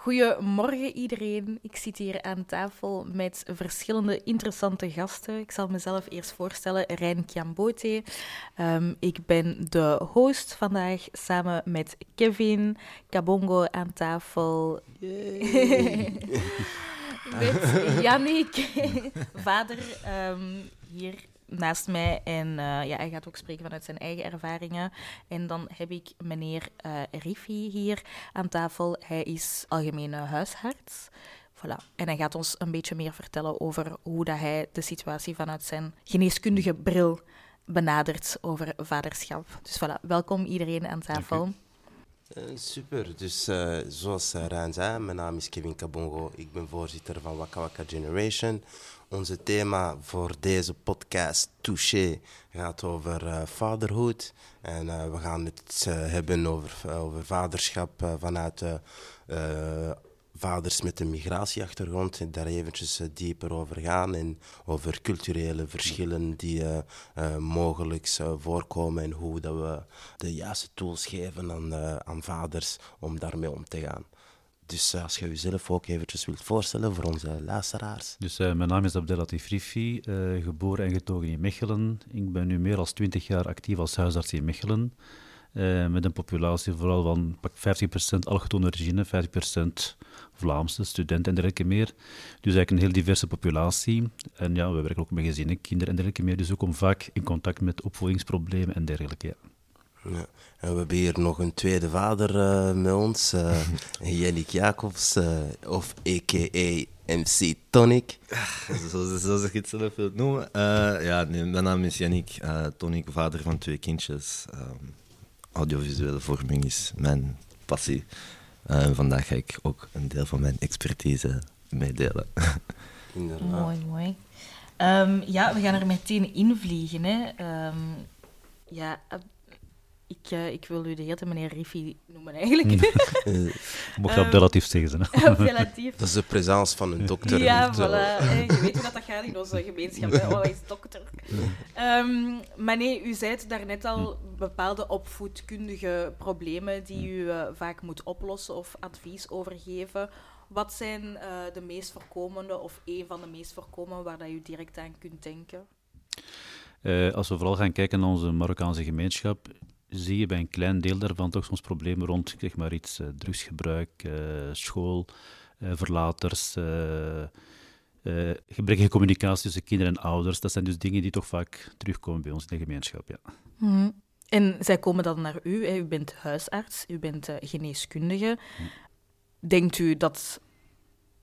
Goedemorgen iedereen. Ik zit hier aan tafel met verschillende interessante gasten. Ik zal mezelf eerst voorstellen, Rijn Kiambote. Um, ik ben de host vandaag samen met Kevin Kabongo aan tafel. met Yannick, vader, um, hier naast mij. En uh, ja, hij gaat ook spreken vanuit zijn eigen ervaringen. En dan heb ik meneer uh, Rifi hier aan tafel. Hij is algemene huisarts. Voilà. En hij gaat ons een beetje meer vertellen over hoe dat hij de situatie vanuit zijn geneeskundige bril benadert over vaderschap. Dus voilà, welkom iedereen aan tafel. Uh, super. Dus uh, zoals Rijn zei, mijn naam is Kevin Kabongo. Ik ben voorzitter van Waka Waka Generation. Onze thema voor deze podcast, Touché, gaat over uh, vaderhood. En uh, we gaan het uh, hebben over, over vaderschap vanuit vaders met een migratieachtergrond. En daar eventjes dieper over gaan. En over culturele verschillen die mogelijk voorkomen. En hoe dat we de juiste tools geven aan, aan vaders om daarmee om te gaan. Dus uh, als je jezelf ook eventjes wilt voorstellen voor onze luisteraars. Dus uh, mijn naam is Abdelatif Rifi, uh, geboren en getogen in Mechelen. Ik ben nu meer dan 20 jaar actief als huisarts in Mechelen. met een populatie vooral van 50% allochtone origine, 50% Vlaamse studenten en dergelijke meer. Dus eigenlijk een heel diverse populatie. En ja, we werken ook met gezinnen, kinderen en dergelijke meer. Dus ook om vaak in contact met opvoedingsproblemen en dergelijke. Ja. En we hebben hier nog een tweede vader uh, met ons, uh, Yannick Jacobs, uh, of a.k.a. MC Tonic. Zo, zoals ik het zelf wil noemen. ja, nee, mijn naam is Yannick Tonic, vader van twee kindjes. Um, audiovisuele vorming is mijn passie. vandaag ga ik ook een deel van mijn expertise meedelen. Mooi, mooi. Um, ja, we gaan er meteen invliegen. Hè. Um, ja, ik, uh, ik wil u de hele tijd meneer Riffi noemen, eigenlijk. Mocht je appellatief zeggen. Appellatief. Dat is de presence van een dokter. Ja, voilà. Hey, je weet hoe dat, dat gaat in onze gemeenschap. Hè? Oh, hij is dokter. Um, maar nee, u zei daarnet al bepaalde opvoedkundige problemen die u uh, vaak moet oplossen of advies overgeven. Wat zijn uh, de meest voorkomende of een van de meest voorkomende waar dat u direct aan kunt denken? Uh, als we vooral gaan kijken naar onze Marokkaanse gemeenschap, zie je bij een klein deel daarvan toch soms problemen rond, zeg maar iets, uh, drugsgebruik, uh, school, uh, verlaters, gebrekkige communicatie tussen kinderen en ouders. Dat zijn dus dingen die toch vaak terugkomen bij ons in de gemeenschap. Ja. Mm. En zij komen dan naar u, hè. u bent huisarts, u bent geneeskundige. Mm. Denkt u dat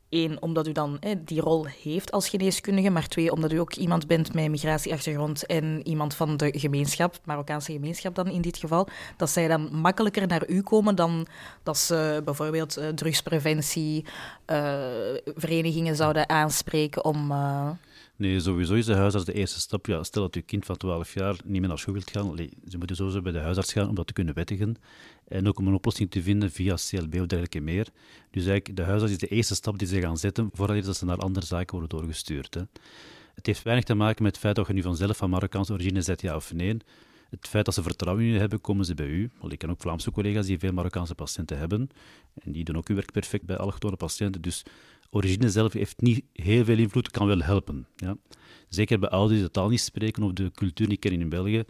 Eén, omdat u dan hè, die rol heeft als geneeskundige, maar twee, omdat u ook iemand bent met migratieachtergrond en iemand van de gemeenschap, Marokkaanse gemeenschap dan in dit geval, dat zij dan makkelijker naar u komen dan dat ze bijvoorbeeld uh, drugspreventie, uh, verenigingen zouden aanspreken om... Uh... Nee, sowieso is de huisarts de eerste stap. Ja, stel dat je kind van 12 jaar niet meer naar school wilt gaan, ze moeten sowieso bij de huisarts gaan om dat te kunnen wettigen. En ook om een oplossing te vinden via CLB of dergelijke meer. Dus eigenlijk, de huisarts is de eerste stap die ze gaan zetten voordat ze naar andere zaken worden doorgestuurd. Hè. Het heeft weinig te maken met het feit dat je nu vanzelf van Marokkaanse origine zet, ja of nee. Het feit dat ze vertrouwen in u hebben, komen ze bij u. Want ik ken ook Vlaamse collega's die veel Marokkaanse patiënten hebben. En die doen ook uw werk perfect bij allochtone patiënten. Dus origine zelf heeft niet heel veel invloed, kan wel helpen. Ja. Zeker bij ouders die de taal niet spreken of de cultuur niet kennen in België,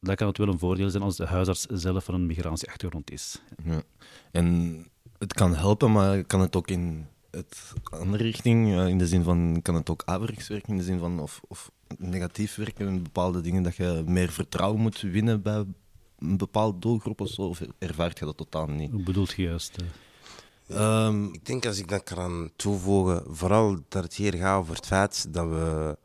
dan kan het wel een voordeel zijn als de huisarts zelf van een migratieachtergrond is. Ja. En het kan helpen, maar kan het ook in het andere richting, in de zin van, kan het ook averechts werken, in de zin van, of, of negatief werken in bepaalde dingen, dat je meer vertrouwen moet winnen bij een bepaalde doelgroep of zo, of ervaart je dat totaal niet? Hoe bedoelt je juist? Um, ik denk als ik dat kan toevoegen, vooral dat het hier gaat over het feit dat we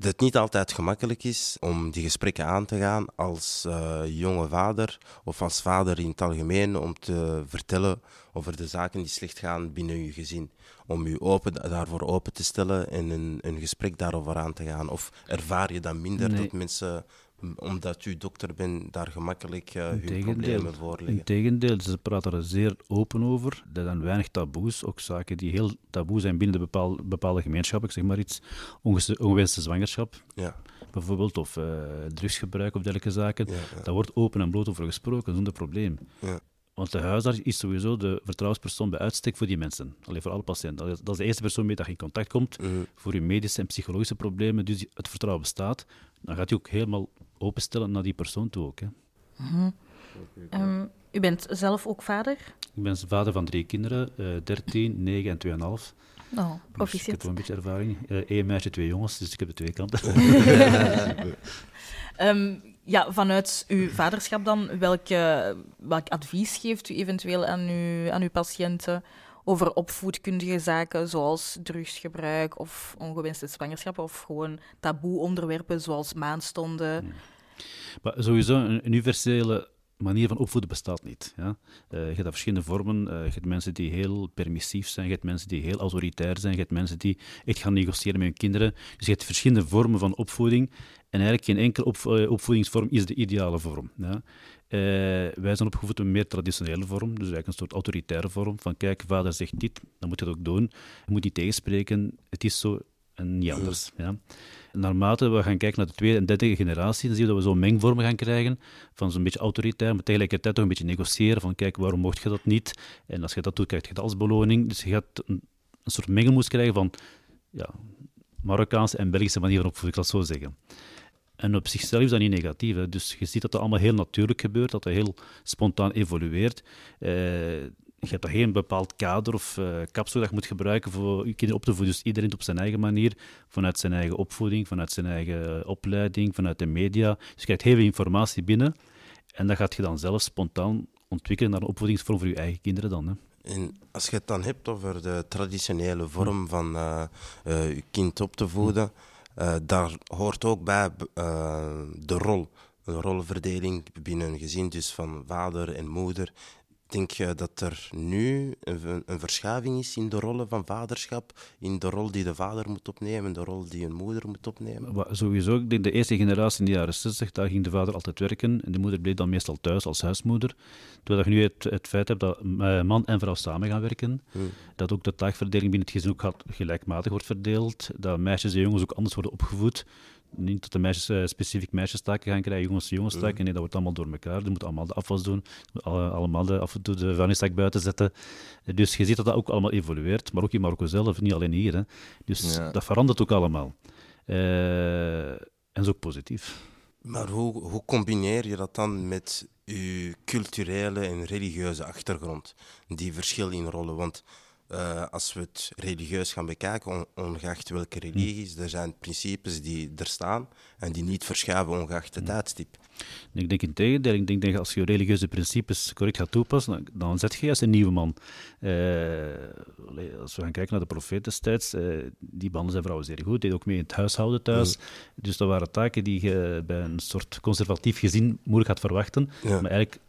dat het niet altijd gemakkelijk is om die gesprekken aan te gaan als uh, jonge vader of als vader in het algemeen om te vertellen over de zaken die slecht gaan binnen je gezin. Om je open, daarvoor open te stellen en een, een gesprek daarover aan te gaan. Of ervaar je dan minder dat mensen omdat u dokter bent, daar gemakkelijk uh, hun problemen voor liggen. Integendeel, ze praten er zeer open over. Er zijn weinig taboes, ook zaken die heel taboe zijn binnen de bepaalde, bepaalde gemeenschappen. Ik zeg maar iets, ongewenste zwangerschap, ja. bijvoorbeeld, of uh, drugsgebruik of dergelijke zaken. Ja, Daar wordt open en bloot over gesproken, zonder probleem. Want de huisarts is sowieso de vertrouwenspersoon bij uitstek voor die mensen. Alleen voor alle patiënten. Dat is de eerste persoon mee dat je in contact komt Mhm. voor je medische en psychologische problemen. Dus het vertrouwen bestaat. Dan gaat hij ook helemaal openstellen naar die persoon toe. Ook, hè. Ehm, u bent zelf ook vader? Ik ben vader van drie kinderen, eh 13, 9 en 2,5. Oh, Dus ik heb proficiat. wel een beetje ervaring. Eén meisje, twee jongens, dus ik heb de twee kanten. Ehm, ja, vanuit uw vaderschap dan, welke, welk advies geeft u eventueel aan, uw, aan uw patiënten over opvoedkundige zaken zoals drugsgebruik of ongewenste zwangerschappen of gewoon taboe onderwerpen zoals maanstonden? Maar sowieso, een universele manier van opvoeden bestaat niet. Ja? Eh, je hebt verschillende vormen. Eh, je hebt mensen die heel permissief zijn, je hebt mensen die heel autoritair zijn, je hebt mensen die echt gaan negociëren met hun kinderen. Dus je hebt verschillende vormen van opvoeding. En eigenlijk geen enkele eh, opvoedingsvorm is de ideale vorm. Ja? Wij zijn opgevoed in een meer traditionele vorm, dus eigenlijk een soort autoritaire vorm. Van kijk, vader zegt dit, dan moet je het ook doen. Je moet niet tegenspreken, het is zo en niet anders. Ja. Naarmate we gaan kijken naar de tweede en derde generatie, dan zien we dat we zo'n mengvormen gaan krijgen van zo'n beetje autoritair, maar tegelijkertijd toch een beetje negociëren van kijk, waarom mocht je dat niet? En als je dat doet, krijg je dat als beloning. Dus je gaat een, een soort mengelmoes krijgen van ja, Marokkaanse en Belgische manier van ik het zo zeggen. En op zichzelf is dat niet negatief. Hè. Dus je ziet dat dat allemaal heel natuurlijk gebeurt, dat dat heel spontaan evolueert. Eh, je hebt daar geen bepaald kader of uh, kapsel dat je moet gebruiken voor je kinderen op te voeden. Dus iedereen op zijn eigen manier, vanuit zijn eigen opvoeding, vanuit zijn eigen opleiding, vanuit de media. Dus je krijgt heel veel informatie binnen en dat gaat je dan zelf spontaan ontwikkelen naar een opvoedingsvorm voor je eigen kinderen dan. Hè. En als je het dan hebt over de traditionele vorm van uh, uh, je kind op te voeden, daar hoort ook bij de rol, een rolverdeling binnen een gezin, dus van vader en moeder. Denk je dat er nu een, een, verschuiving is in de rollen van vaderschap, in de rol die de vader moet opnemen, de rol die een moeder moet opnemen? Maar sowieso, ik denk de eerste generatie in de jaren 60, daar ging de vader altijd werken en de moeder bleef dan meestal thuis als huismoeder. Terwijl je nu het, het feit hebt dat man en vrouw samen gaan werken, hmm. dat ook de taakverdeling binnen het gezin ook gelijkmatig wordt verdeeld, dat meisjes en jongens ook anders worden opgevoed niet dat de meisjes uh, specifiek meisjestaken gaan krijgen, jongens jongenstaken. Nee, dat wordt allemaal door elkaar. Die moeten allemaal de afwas doen, alle, allemaal de, af en toe de vuilniszak buiten zetten. Dus je ziet dat dat ook allemaal evolueert, maar ook in Marokko zelf, niet alleen hier. Hè. Dus ja. dat verandert ook allemaal. Uh, en is ook positief. Maar hoe, hoe combineer je dat dan met je culturele en religieuze achtergrond? Die verschil in rollen, want... Uh, als we het religieus gaan bekijken, on, ongeacht welke religies, er zijn principes die er staan en die niet verschuiven ongeacht het tijdstip. Ik denk in tegendeel, ik denk dat als je religieuze principes correct gaat toepassen, dan, dan zet je als een nieuwe man. Uh, als we gaan kijken naar de profeet destijds, uh, die banden zijn vrouwen zeer goed, deed ook mee in het huishouden thuis. Ja. Dus dat waren taken die je bij een soort conservatief gezin moeilijk had verwachten, ja. maar eigenlijk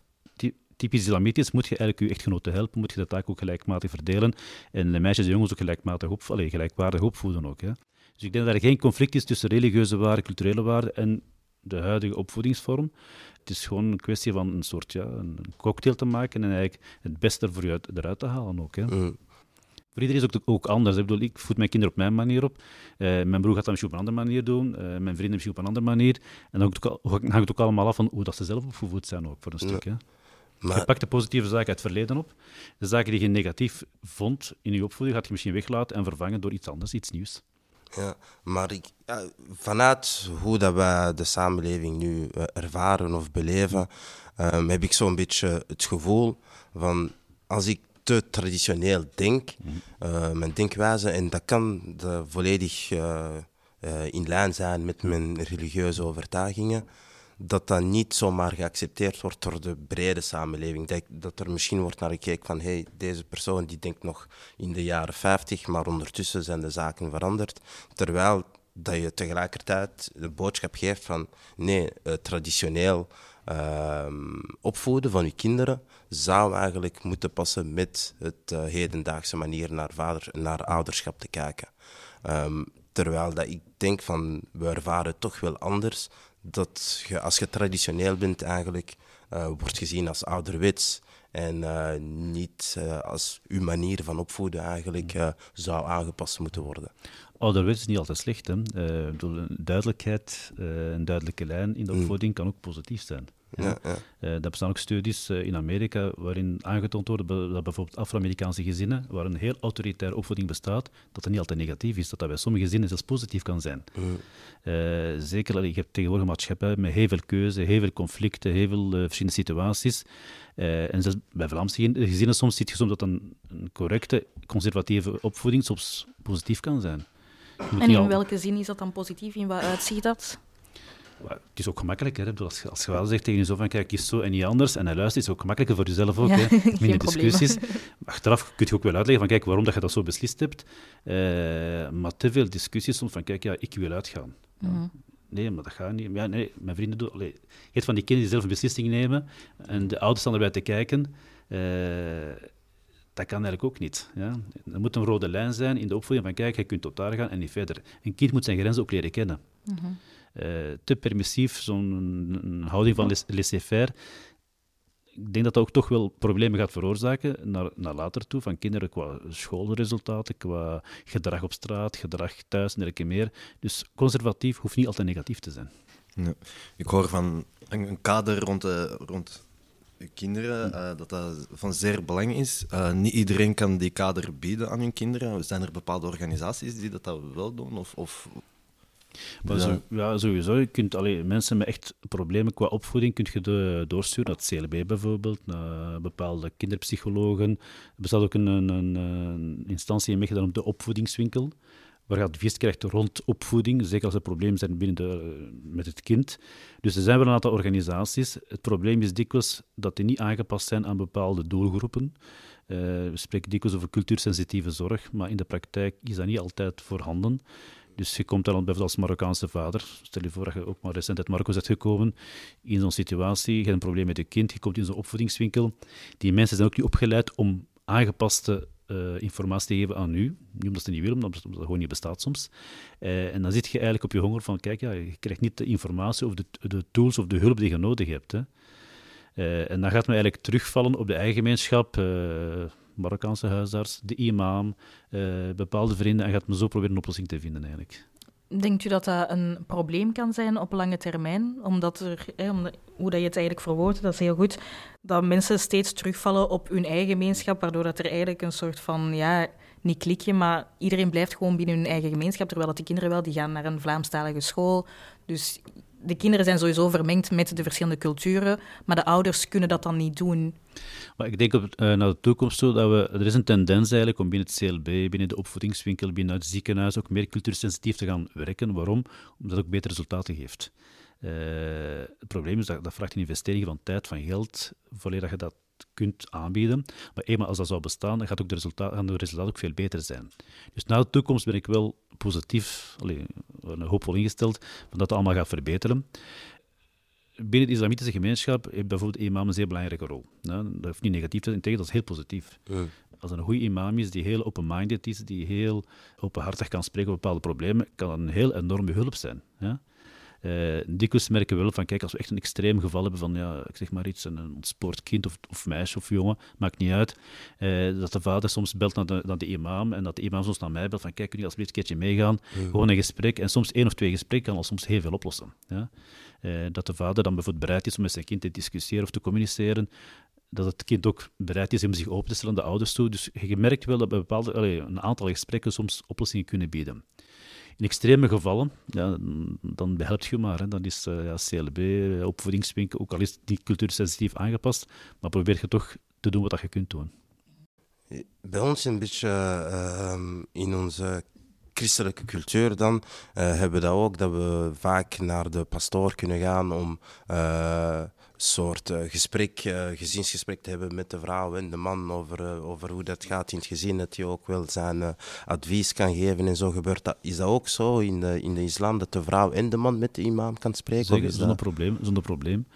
typisch islamitisch moet je eigenlijk je echtgenoten helpen, moet je de taak ook gelijkmatig verdelen en de meisjes en jongens ook gelijkmatig op, allez, gelijkwaardig opvoeden ook. Hè. Dus ik denk dat er geen conflict is tussen religieuze waarden, culturele waarden en de huidige opvoedingsvorm. Het is gewoon een kwestie van een soort ja, een cocktail te maken en eigenlijk het beste voor je uit, eruit te halen ook. Hè. Mm. Voor iedereen is het ook, ook anders. Ik, bedoel, ik voed mijn kinderen op mijn manier op. Uh, mijn broer gaat dat misschien op een andere manier doen. Uh, mijn vrienden misschien op een andere manier. En dan hangt het ook allemaal af van hoe dat ze zelf opgevoed zijn ook, voor een stuk. Hè. Maar... Je pakt de positieve zaken uit het verleden op. De zaken die je negatief vond in je opvoeding, gaat je misschien weglaten en vervangen door iets anders, iets nieuws. Ja, maar ik, vanuit hoe dat wij de samenleving nu uh, ervaren of beleven, um, heb ik zo'n beetje het gevoel van als ik te traditioneel denk, uh, mijn denkwijze, en dat kan de volledig uh, in lijn zijn met mijn religieuze overtuigingen, dat dat niet zomaar geaccepteerd wordt door de brede samenleving. Dat, dat er misschien wordt naar gekeken van hey, deze persoon die denkt nog in de jaren 50, maar ondertussen zijn de zaken veranderd. Terwijl dat je tegelijkertijd de boodschap geeft van nee, uh, traditioneel uh, opvoeden van je kinderen zou eigenlijk moeten passen met het uh, hedendaagse manier naar, vader, naar ouderschap te kijken. Um, terwijl dat ik denk van we ervaren toch wel anders dat je, als je traditioneel bent, eigenlijk uh, wordt gezien als ouderwets. En uh, niet uh, als uw manier van opvoeden eigenlijk zou aangepast moeten worden. Ouderwets is niet altijd slecht. Hè? bedoel, duidelijkheid, een duidelijke lijn in de opvoeding kan ook positief zijn. Ja, ja. Uh, er bestaan ook studies uh, in Amerika waarin aangetoond wordt dat bijvoorbeeld Afro-Amerikaanse gezinnen, waar een heel autoritaire opvoeding bestaat, dat dat niet altijd negatief is, dat dat bij sommige gezinnen zelfs positief kan zijn. Uh, zeker, je hebt tegenwoordig een maatschappij met heel veel keuze, heel veel conflicten, heel veel verschillende situaties. en zelfs bij Vlaamse gezinnen soms ziet je soms dat een, een correcte, conservatieve opvoeding soms positief kan zijn. En in al... welke zin is dat dan positief? In wat uitziet dat? Het is ook gemakkelijker. Als, je, als je wel zegt tegen je zo van, kijk, kies zo en niet anders, en hij luistert, is het ook gemakkelijker voor jezelf ook. Ja, hè. Minder discussies. Achteraf kun je ook wel uitleggen van, kijk, waarom dat je dat zo beslist hebt. Uh, maar te veel discussies soms van, kijk, ja, ik wil uitgaan. Mm. Nee, maar dat gaat niet. Ja, nee, mijn vrienden doen... Allee, je hebt van die kinderen die zelf een beslissing nemen, en de ouders staan erbij te kijken... Uh, dat kan eigenlijk ook niet. Ja. Er moet een rode lijn zijn in de opvoeding van kijk, je kunt tot daar gaan en niet verder. Een kind moet zijn grenzen ook leren kennen. Mm -hmm. Uh, te permissief, zo'n houding van laissez-faire, ik denk dat dat ook toch wel problemen gaat veroorzaken naar, naar later toe, van kinderen qua schoolresultaten, qua gedrag op straat, gedrag thuis en dergelijke meer. Dus conservatief hoeft niet altijd negatief te zijn. Ja. Ik hoor van een, een kader rond, de, rond kinderen, uh, dat dat van zeer belang is. Uh, niet iedereen kan die kader bieden aan hun kinderen. Zijn er bepaalde organisaties die dat, dat wel doen? Of, of maar zo, ja, sowieso. Je kunt alleen mensen met echt problemen qua opvoeding kunt je de, doorsturen naar het CLB bijvoorbeeld, naar bepaalde kinderpsychologen. Er bestaat ook een, een, een instantie in Mechelen op de opvoedingswinkel, waar je advies krijgt rond opvoeding, zeker als er problemen zijn binnen de, met het kind. Dus er zijn wel een aantal organisaties. Het probleem is dikwijls dat die niet aangepast zijn aan bepaalde doelgroepen. Uh, we spreken dikwijls over cultuursensitieve zorg, maar in de praktijk is dat niet altijd voorhanden. Dus je komt dan bijvoorbeeld als Marokkaanse vader, stel je voor dat je ook maar recent uit Marokko bent gekomen, in zo'n situatie, je hebt een probleem met je kind, je komt in zo'n opvoedingswinkel. Die mensen zijn ook niet opgeleid om aangepaste uh, informatie te geven aan u. Niet omdat ze niet willen, omdat het gewoon niet bestaat soms. Uh, en dan zit je eigenlijk op je honger van, kijk, ja, je krijgt niet de informatie of de, de tools of de hulp die je nodig hebt. Hè. Uh, en dan gaat men eigenlijk terugvallen op de eigen gemeenschap, Marokkaanse huisarts, de imam, bepaalde vrienden, en gaat men zo proberen een oplossing te vinden eigenlijk. Denkt u dat dat een probleem kan zijn op lange termijn? Omdat er, hoe dat je het eigenlijk verwoordt, dat is heel goed, dat mensen steeds terugvallen op hun eigen gemeenschap, waardoor dat er eigenlijk een soort van, ja, niet klikje, maar iedereen blijft gewoon binnen hun eigen gemeenschap, terwijl dat die kinderen wel, die gaan naar een Vlaamstalige school. Dus de kinderen zijn sowieso vermengd met de verschillende culturen, maar de ouders kunnen dat dan niet doen. Maar ik denk op, uh, naar de toekomst toe dat we, er is een tendens eigenlijk om binnen het CLB, binnen de opvoedingswinkel, binnen het ziekenhuis ook meer cultuursensitief te gaan werken. Waarom? Omdat het ook betere resultaten geeft. Uh, het probleem is dat dat vraagt een investering van tijd, van geld, voordat je dat kunt aanbieden. Maar eenmaal als dat zou bestaan, dan gaat ook de resultaat, gaan de resultaten ook veel beter zijn. Dus na de toekomst ben ik wel positief, allee, hoopvol ingesteld, dat dat allemaal gaat verbeteren. Binnen de islamitische gemeenschap heeft bijvoorbeeld imam een zeer belangrijke rol. dat hoeft niet negatief te zijn, tegen dat is heel positief. Als een goede imam is die heel open-minded is, die heel openhartig kan spreken over bepaalde problemen, kan dat een heel enorme hulp zijn. Ja? Uh, dikwijls merken we wel van, kijk, als we echt een extreem geval hebben van, ja, ik zeg maar iets, een ontspoord kind of, of meisje of jongen, maakt niet uit, uh, dat de vader soms belt naar de, naar de imam en dat de imam soms naar mij belt van, kijk, kun je alsjeblieft een keertje meegaan? Gewoon een gesprek. En soms één of twee gesprekken kan al soms heel veel oplossen. Ja? Uh, dat de vader dan bijvoorbeeld bereid is om met zijn kind te discussiëren of te communiceren, dat het kind ook bereid is om zich open te stellen aan de ouders toe. Dus je merkt wel dat bij bepaalde, allee, een aantal gesprekken soms oplossingen kunnen bieden. In extreme gevallen, ja, dan behelpt je maar. Hè. Dan is uh, ja, CLB, eh, opvoedingswinkel, ook al is die cultuursensitief aangepast, maar probeer je toch te doen wat je kunt doen. Bij ons een beetje uh, in onze christelijke cultuur dan hebben we dat ook, dat we vaak naar de pastoor kunnen gaan om soort uh, gesprek, uh, gezinsgesprek te hebben met de vrouw en de man over, uh, over hoe dat gaat in het gezin. Dat je ook wel zijn advies kan geven en zo gebeurt dat. Is dat ook zo in de, in de islam, dat de vrouw en de man met de imam kan spreken? Zeker, zonder, probleem, zonder probleem.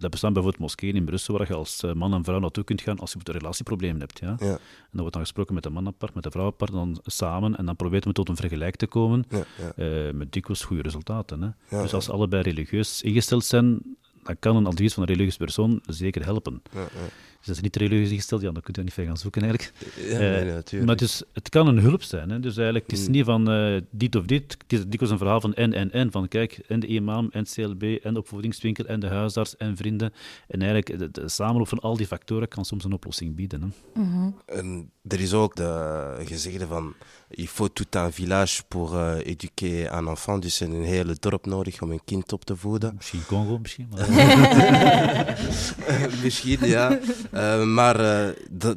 Er bestaan bijvoorbeeld moskeeën in Brussel waar je als man en vrouw naartoe kunt gaan als je een relatieprobleem hebt. Ja? ja? En dan wordt dan gesproken met de man apart, met de vrouw apart, dan samen en dan probeert men tot een vergelijk te komen ja, ja. met dikwijls goede resultaten. Hè? dus als allebei religieus ingesteld zijn, dan kan een advies van een religieuze persoon zeker helpen. Ja, ja. Dus dat is niet religieus ingesteld, ja, dan kun je niet ver gaan zoeken eigenlijk. Ja, nee, natuurlijk. Maar dus, het kan een hulp zijn. Hè? Dus eigenlijk, het is Mm. niet van eh, dit of dit. Het is dikwijls een verhaal van en en en. Van kijk, en de imam, en het CLB, en de opvoedingswinkel, en de huisarts, en vrienden. En eigenlijk, de, de samenloop van al die factoren kan soms een oplossing bieden. Hè? En er is ook de gezegde van il faut tout un village pour euh, éduquer un enfant. Dus een hele dorp nodig om een kind op te voeden. Misschien Congo, misschien. Maar... Misschien, ja. Eh, maar eh,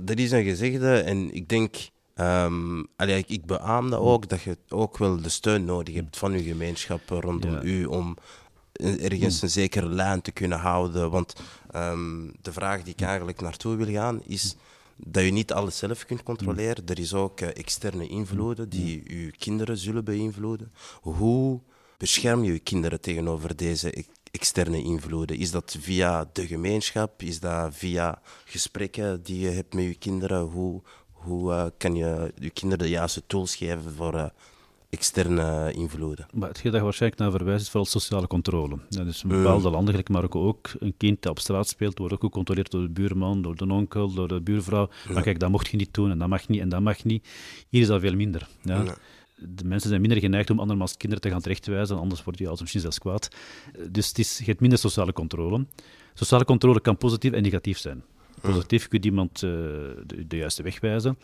er is een gezegde en ik denk, ehm, allee, ik, ik beaam dat ook, dat je ook wel de steun nodig hebt van je gemeenschap rondom Ja. u om ergens een zekere lijn te kunnen houden. Want ehm, de vraag die ik eigenlijk naartoe wil gaan is dat je niet alles zelf kunt controleren. Er is ook eh, externe invloeden die uw kinderen zullen beïnvloeden. Hoe bescherm je je kinderen tegenover deze externe invloeden? Is dat via de gemeenschap? Is dat via gesprekken die je hebt met je kinderen? Hoe, hoe eh, kan je je kinderen de juiste tools geven voor eh, externe invloeden? Maar hetgeen dat je waarschijnlijk naar verwijst is vooral sociale controle. Ja, dus in Mm. bepaalde landen, gelijk Marokko ook, een kind dat op straat speelt, wordt ook gecontroleerd door de buurman, door de onkel, door de buurvrouw. Maar kijk, dat mocht je niet doen en dat mag niet en dat mag niet. Hier is dat veel minder. Ja. Ja. De mensen zijn minder geneigd om andermans kinderen te gaan terechtwijzen, anders wordt je als misschien zelfs kwaad. Dus het is, je hebt minder sociale controle. Sociale controle kan positief en negatief zijn. Positief kun je iemand eh, de, juiste weg wijzen.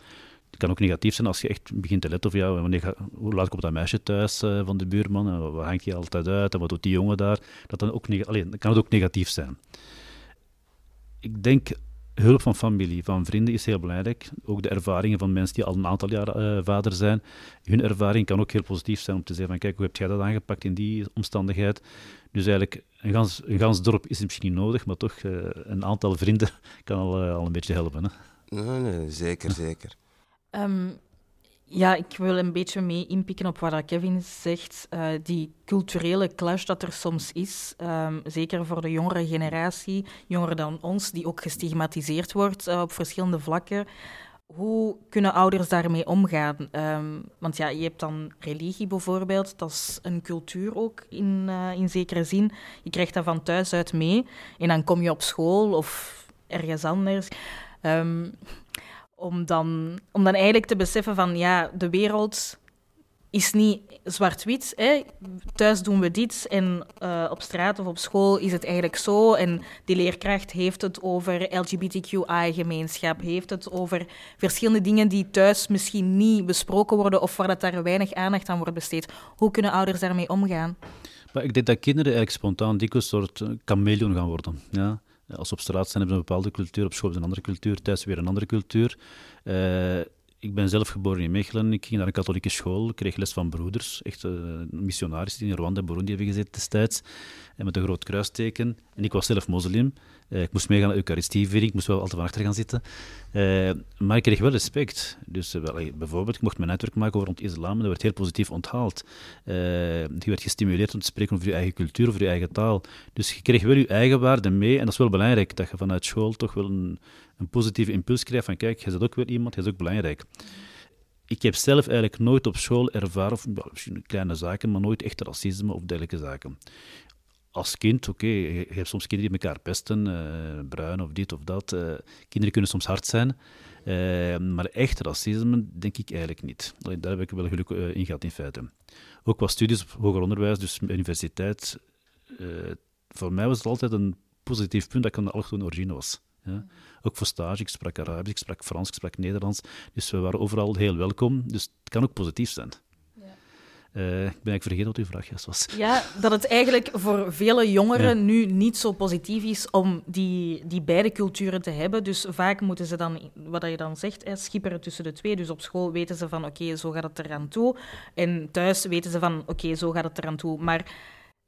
Het kan ook negatief zijn als je echt begint te letten of ja, wanneer hoe laat komt dat meisje thuis eh, van de buurman, en waar hangt je altijd uit en wat doet die jongen daar. Dat dan ook nega- Allee, dan kan het ook negatief zijn. Ik denk, hulp van familie, van vrienden is heel belangrijk. Ook de ervaringen van mensen die al een aantal jaar eh, vader zijn. Hun ervaring kan ook heel positief zijn om te zeggen van kijk, hoe heb jij dat aangepakt in die omstandigheid? Dus eigenlijk, een gans, een gans dorp is misschien niet nodig, maar toch eh, een aantal vrienden kan al, eh, al een beetje helpen. Hè? Nee, nee, zeker, zeker. Ehm, ja, ik wil een beetje mee inpikken op wat Kevin zegt. Eh, die culturele clash dat er soms is, ehm, zeker voor de jongere generatie, jonger dan ons, die ook gestigmatiseerd wordt eh, op verschillende vlakken. Hoe kunnen ouders daarmee omgaan? Ehm, want ja, je hebt dan religie bijvoorbeeld, dat is een cultuur ook in, eh, in zekere zin. Je krijgt dat van thuis uit mee en dan kom je op school of ergens anders. Ehm, om, dan, om dan eigenlijk te beseffen van ja, de wereld is niet zwart-wit. Thuis doen we dit en eh, op straat of op school is het eigenlijk zo. En die leerkracht heeft het over LGBTQI-gemeenschap, heeft het over verschillende dingen die thuis misschien niet besproken worden of waar dat daar weinig aandacht aan wordt besteed. Hoe kunnen ouders daarmee omgaan? Maar ik denk dat kinderen eigenlijk spontaan dikwijls een soort chameleon gaan worden. Ja? Als ze op straat zijn, hebben ze een bepaalde cultuur, op school hebben ze een andere cultuur, thuis weer een andere cultuur. Eh, ik ben zelf geboren in Mechelen, ik ging naar een katholieke school, kreeg les van broeders, echt uh, missionarissen die in Rwanda en Burundi hebben gezeten destijds, met een groot kruisteken. En ik was zelf moslim, ik moest meegaan naar de Eucharistieviering, ik moest wel altijd van achter gaan zitten. Uh, maar ik kreeg wel respect. Dus wel, bijvoorbeeld, ik mocht mijn netwerk maken rond islam en dat werd heel positief onthaald. Je werd gestimuleerd om te spreken over je eigen cultuur, over je eigen taal. Dus je kreeg wel je eigen waarde mee en dat is wel belangrijk, dat je vanuit school toch wel een, een positieve impuls krijgt van kijk, je bent ook wel iemand, je is ook belangrijk. Ik heb zelf eigenlijk nooit op school ervaren, of misschien kleine zaken, maar nooit echt racisme of dergelijke zaken als kind, oké, je hebt soms kinderen die elkaar pesten, uh, bruin of dit of dat. Uh, kinderen kunnen soms hard zijn, uh, maar echt racisme denk ik eigenlijk niet. Daar heb ik wel geluk in gehad in feite. Ook qua studies op hoger onderwijs, dus universiteit, voor mij was het altijd een positief punt dat ik een allochtone origine was. Ja. Ook voor stage, ik sprak Arabisch, ik sprak Frans, ik sprak Nederlands, dus we waren overal heel welkom, dus het kan ook positief zijn. Uh, ik ben eigenlijk vergeten wat uw vraag was. Ja, dat het eigenlijk voor vele jongeren ja. nu niet zo positief is om die, die beide culturen te hebben. Dus vaak moeten ze dan, wat je dan zegt, schipperen tussen de twee. Dus op school weten ze van, oké, okay, zo gaat het eraan toe. En thuis weten ze van, oké, okay, zo gaat het eraan toe. Maar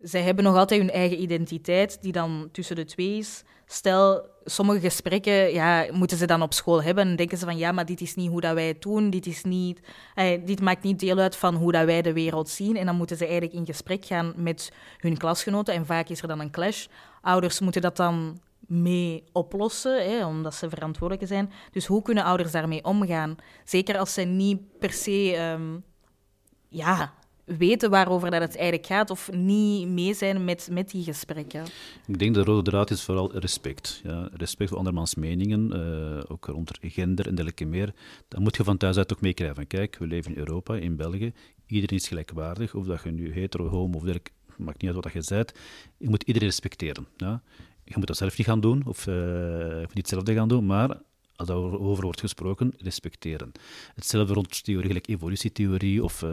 zij hebben nog altijd hun eigen identiteit, die dan tussen de twee is. Stel, sommige gesprekken ja, moeten ze dan op school hebben en denken ze van ja, maar dit is niet hoe dat wij het doen, dit, is niet, eh, dit maakt niet deel uit van hoe dat wij de wereld zien. En dan moeten ze eigenlijk in gesprek gaan met hun klasgenoten en vaak is er dan een clash. Ouders moeten dat dan mee oplossen, hè, omdat ze verantwoordelijk zijn. Dus hoe kunnen ouders daarmee omgaan? Zeker als ze niet per se... Um, ja, weten waarover dat het eigenlijk gaat of niet mee zijn met, met die gesprekken? Ik denk de rode draad is vooral respect. Ja. Respect voor andermans meningen, uh, ook rond gender en dergelijke meer. Dan moet je van thuis uit ook meekrijgen kijk, we leven in Europa, in België, iedereen is gelijkwaardig, of dat je nu hetero, homo of dergelijke, maakt niet uit wat je bent, je moet iedereen respecteren. Ja. Je moet dat zelf niet gaan doen, of, of niet hetzelfde gaan doen, maar als over wordt gesproken, respecteren. Hetzelfde rond theorie, gelijk evolutietheorie of uh,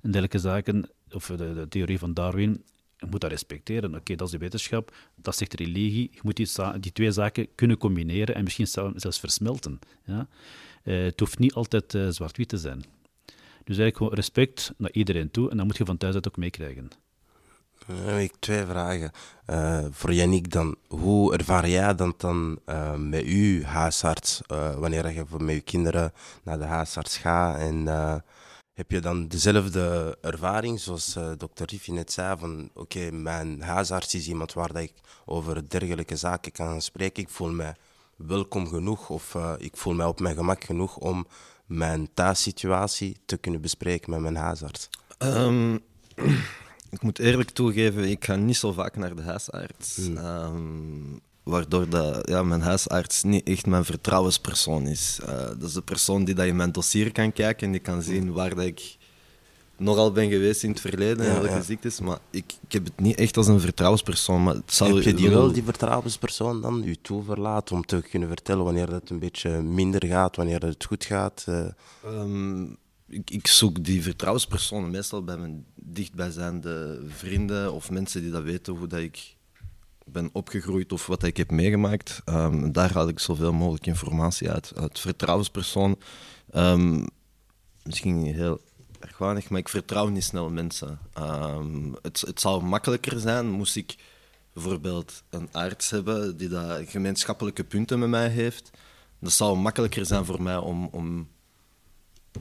dergelijke zaken, of de, theorie van Darwin. Je moet dat respecteren. Oké, dat is de wetenschap, dat zegt de religie. Je moet die, die twee zaken kunnen combineren en misschien zelfs versmelten. Ja? Uh, het hoeft niet altijd uh, zwart-wit te zijn. Dus eigenlijk gewoon respect naar iedereen toe en dat moet je van thuis uit ook meekrijgen. Dan heb ik twee vragen. Uh, voor Yannick dan, hoe ervaar jij dat dan uh, met uw huisarts, wanneer je met je kinderen naar de huisarts gaat? En heb je dan dezelfde ervaring, zoals dokter Riffi net zei, van oké, mijn huisarts is iemand waar dat ik over dergelijke zaken kan spreken. Ik voel me welkom genoeg of ik voel me op mijn gemak genoeg om mijn thuissituatie te kunnen bespreken met mijn huisarts? Um ik moet eerlijk toegeven, ik ga niet zo vaak naar de huisarts. Hmm. Ehm, waardoor dat, ja, mijn huisarts niet echt mijn vertrouwenspersoon is. Uh, dat is de persoon die dat in mijn dossier kan kijken en die kan zien hmm. waar dat ik nogal ben geweest in het verleden en welke ja. ziektes. Maar ik, ik heb het niet echt als een vertrouwenspersoon. Maar het zou heb je die wel, die vertrouwenspersoon dan, u toeverlaat om te kunnen vertellen wanneer het een beetje minder gaat, wanneer het goed gaat? Uh... Um, ik, zoek die vertrouwenspersonen meestal bij mijn dichtbijzijnde vrienden of mensen die dat weten hoe dat ik ben opgegroeid of wat ik heb meegemaakt. Um, daar haal ik zoveel mogelijk informatie uit. Het vertrouwenspersoon, um, misschien heel erg weinig, maar ik vertrouw niet snel mensen. Um, het, het zou makkelijker zijn moest ik bijvoorbeeld een arts hebben die dat gemeenschappelijke punten met mij heeft. Dat zou makkelijker zijn voor mij om, om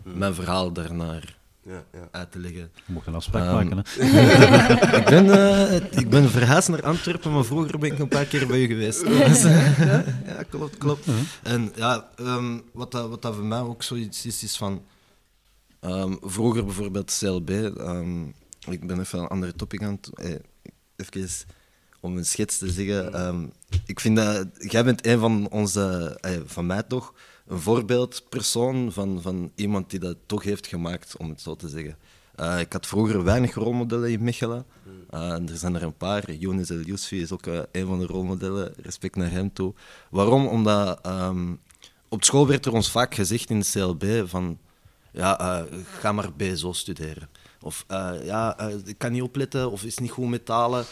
mijn verhaal daarnaar ja, ja. uit te leggen. Je moet een afspraak maken, hè? ik, ben, uh, ik ben verhuisd naar Antwerpen, maar vroeger ben ik een paar keer bij u geweest. ja, klopt, klopt. En ja, um, wat, dat, wat dat voor mij ook zoiets is, is van... Um, vroeger bijvoorbeeld CLB, um, ik ben even een andere topic aan het... Eh, even om een schets te zeggen. ik vind dat... Jij bent een van onze... Eh, van mij toch een voorbeeldpersoon van, van iemand die dat toch heeft gemaakt, om het zo te zeggen. Uh, ik had vroeger weinig rolmodellen in Mechelen. Uh, er zijn er een paar. Younes El Yousfi is ook uh, een van de rolmodellen. Respect naar hem toe. Waarom? Omdat um, op school werd er ons vaak gezegd in de CLB van ja, ga maar BSO studeren. Of ja, ik kan niet opletten of is niet goed met talen.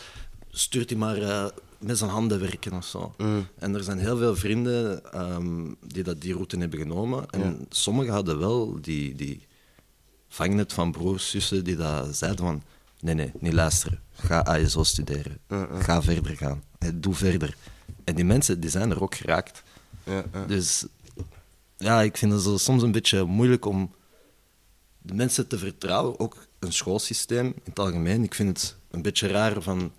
Stuurt hij maar met zijn handen werken of zo. Mm. En er zijn heel veel vrienden ehm, die dat, die route hebben genomen. En sommigen hadden wel die, die vangnet van broers, zussen, die dat zeiden van... Nee, nee, niet luisteren. Ga ASO studeren. Ga verder gaan. doe verder. En die mensen die zijn er ook geraakt. Dus ja, ik vind het soms een beetje moeilijk om de mensen te vertrouwen. Ook een schoolsysteem in het algemeen. Ik vind het een beetje raar van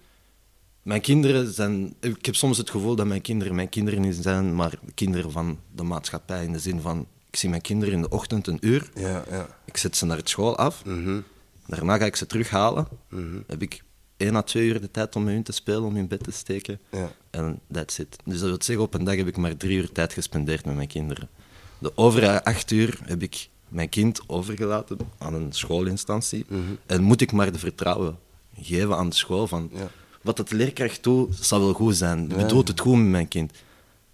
mijn kinderen zijn. Ik heb soms het gevoel dat mijn kinderen mijn kinderen niet zijn, maar kinderen van de maatschappij. In de zin van: ik zie mijn kinderen in de ochtend een uur. Ja, ja. Ik zet ze naar het school af. Mhm. Daarna ga ik ze terughalen. Mm Heb ik één à twee uur de tijd om met hun te spelen, om in bed te steken. Ja. En that's it. Dus dat wil zeggen, op een dag heb ik maar drie uur tijd gespendeerd met mijn kinderen. De overige acht uur heb ik mijn kind overgelaten aan een schoolinstantie. Mhm. En moet ik maar de vertrouwen geven aan de school van... Ja wat het leerkracht doet, zal wel goed zijn. Ja. doet het goed met mijn kind.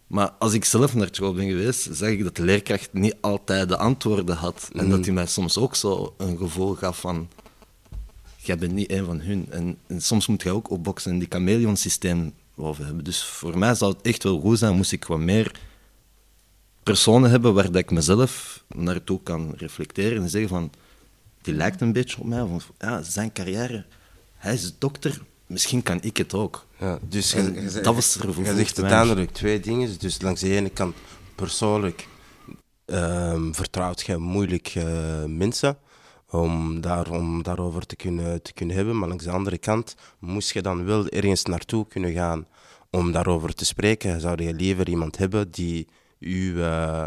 Maar als ik zelf naar school ben geweest, zag ik dat de leerkracht niet altijd de antwoorden had. En dat mm. hij mij soms ook zo een gevoel gaf van... Jij bent niet een van hun. En, soms moet je ook opboksen en die chameleon-systeem over hebben. Dus voor mij zou het echt wel goed zijn, moest ik wat meer personen hebben waar dat ik mezelf naartoe kan reflecteren en zeggen van... Die lijkt een beetje op mij. Van, ja, zijn carrière... Hij is dokter, misschien kan ik het ook. Ja, dus je, dat was er Je zegt uiteindelijk twee dingen. Dus langs de ene kant persoonlijk um, vertrouwt je moeilijk uh, mensen om, daar, om daarover te kunnen, te kunnen hebben. Maar langs de andere kant moest je dan wel ergens naartoe kunnen gaan om daarover te spreken. Zou je liever iemand hebben die je uh,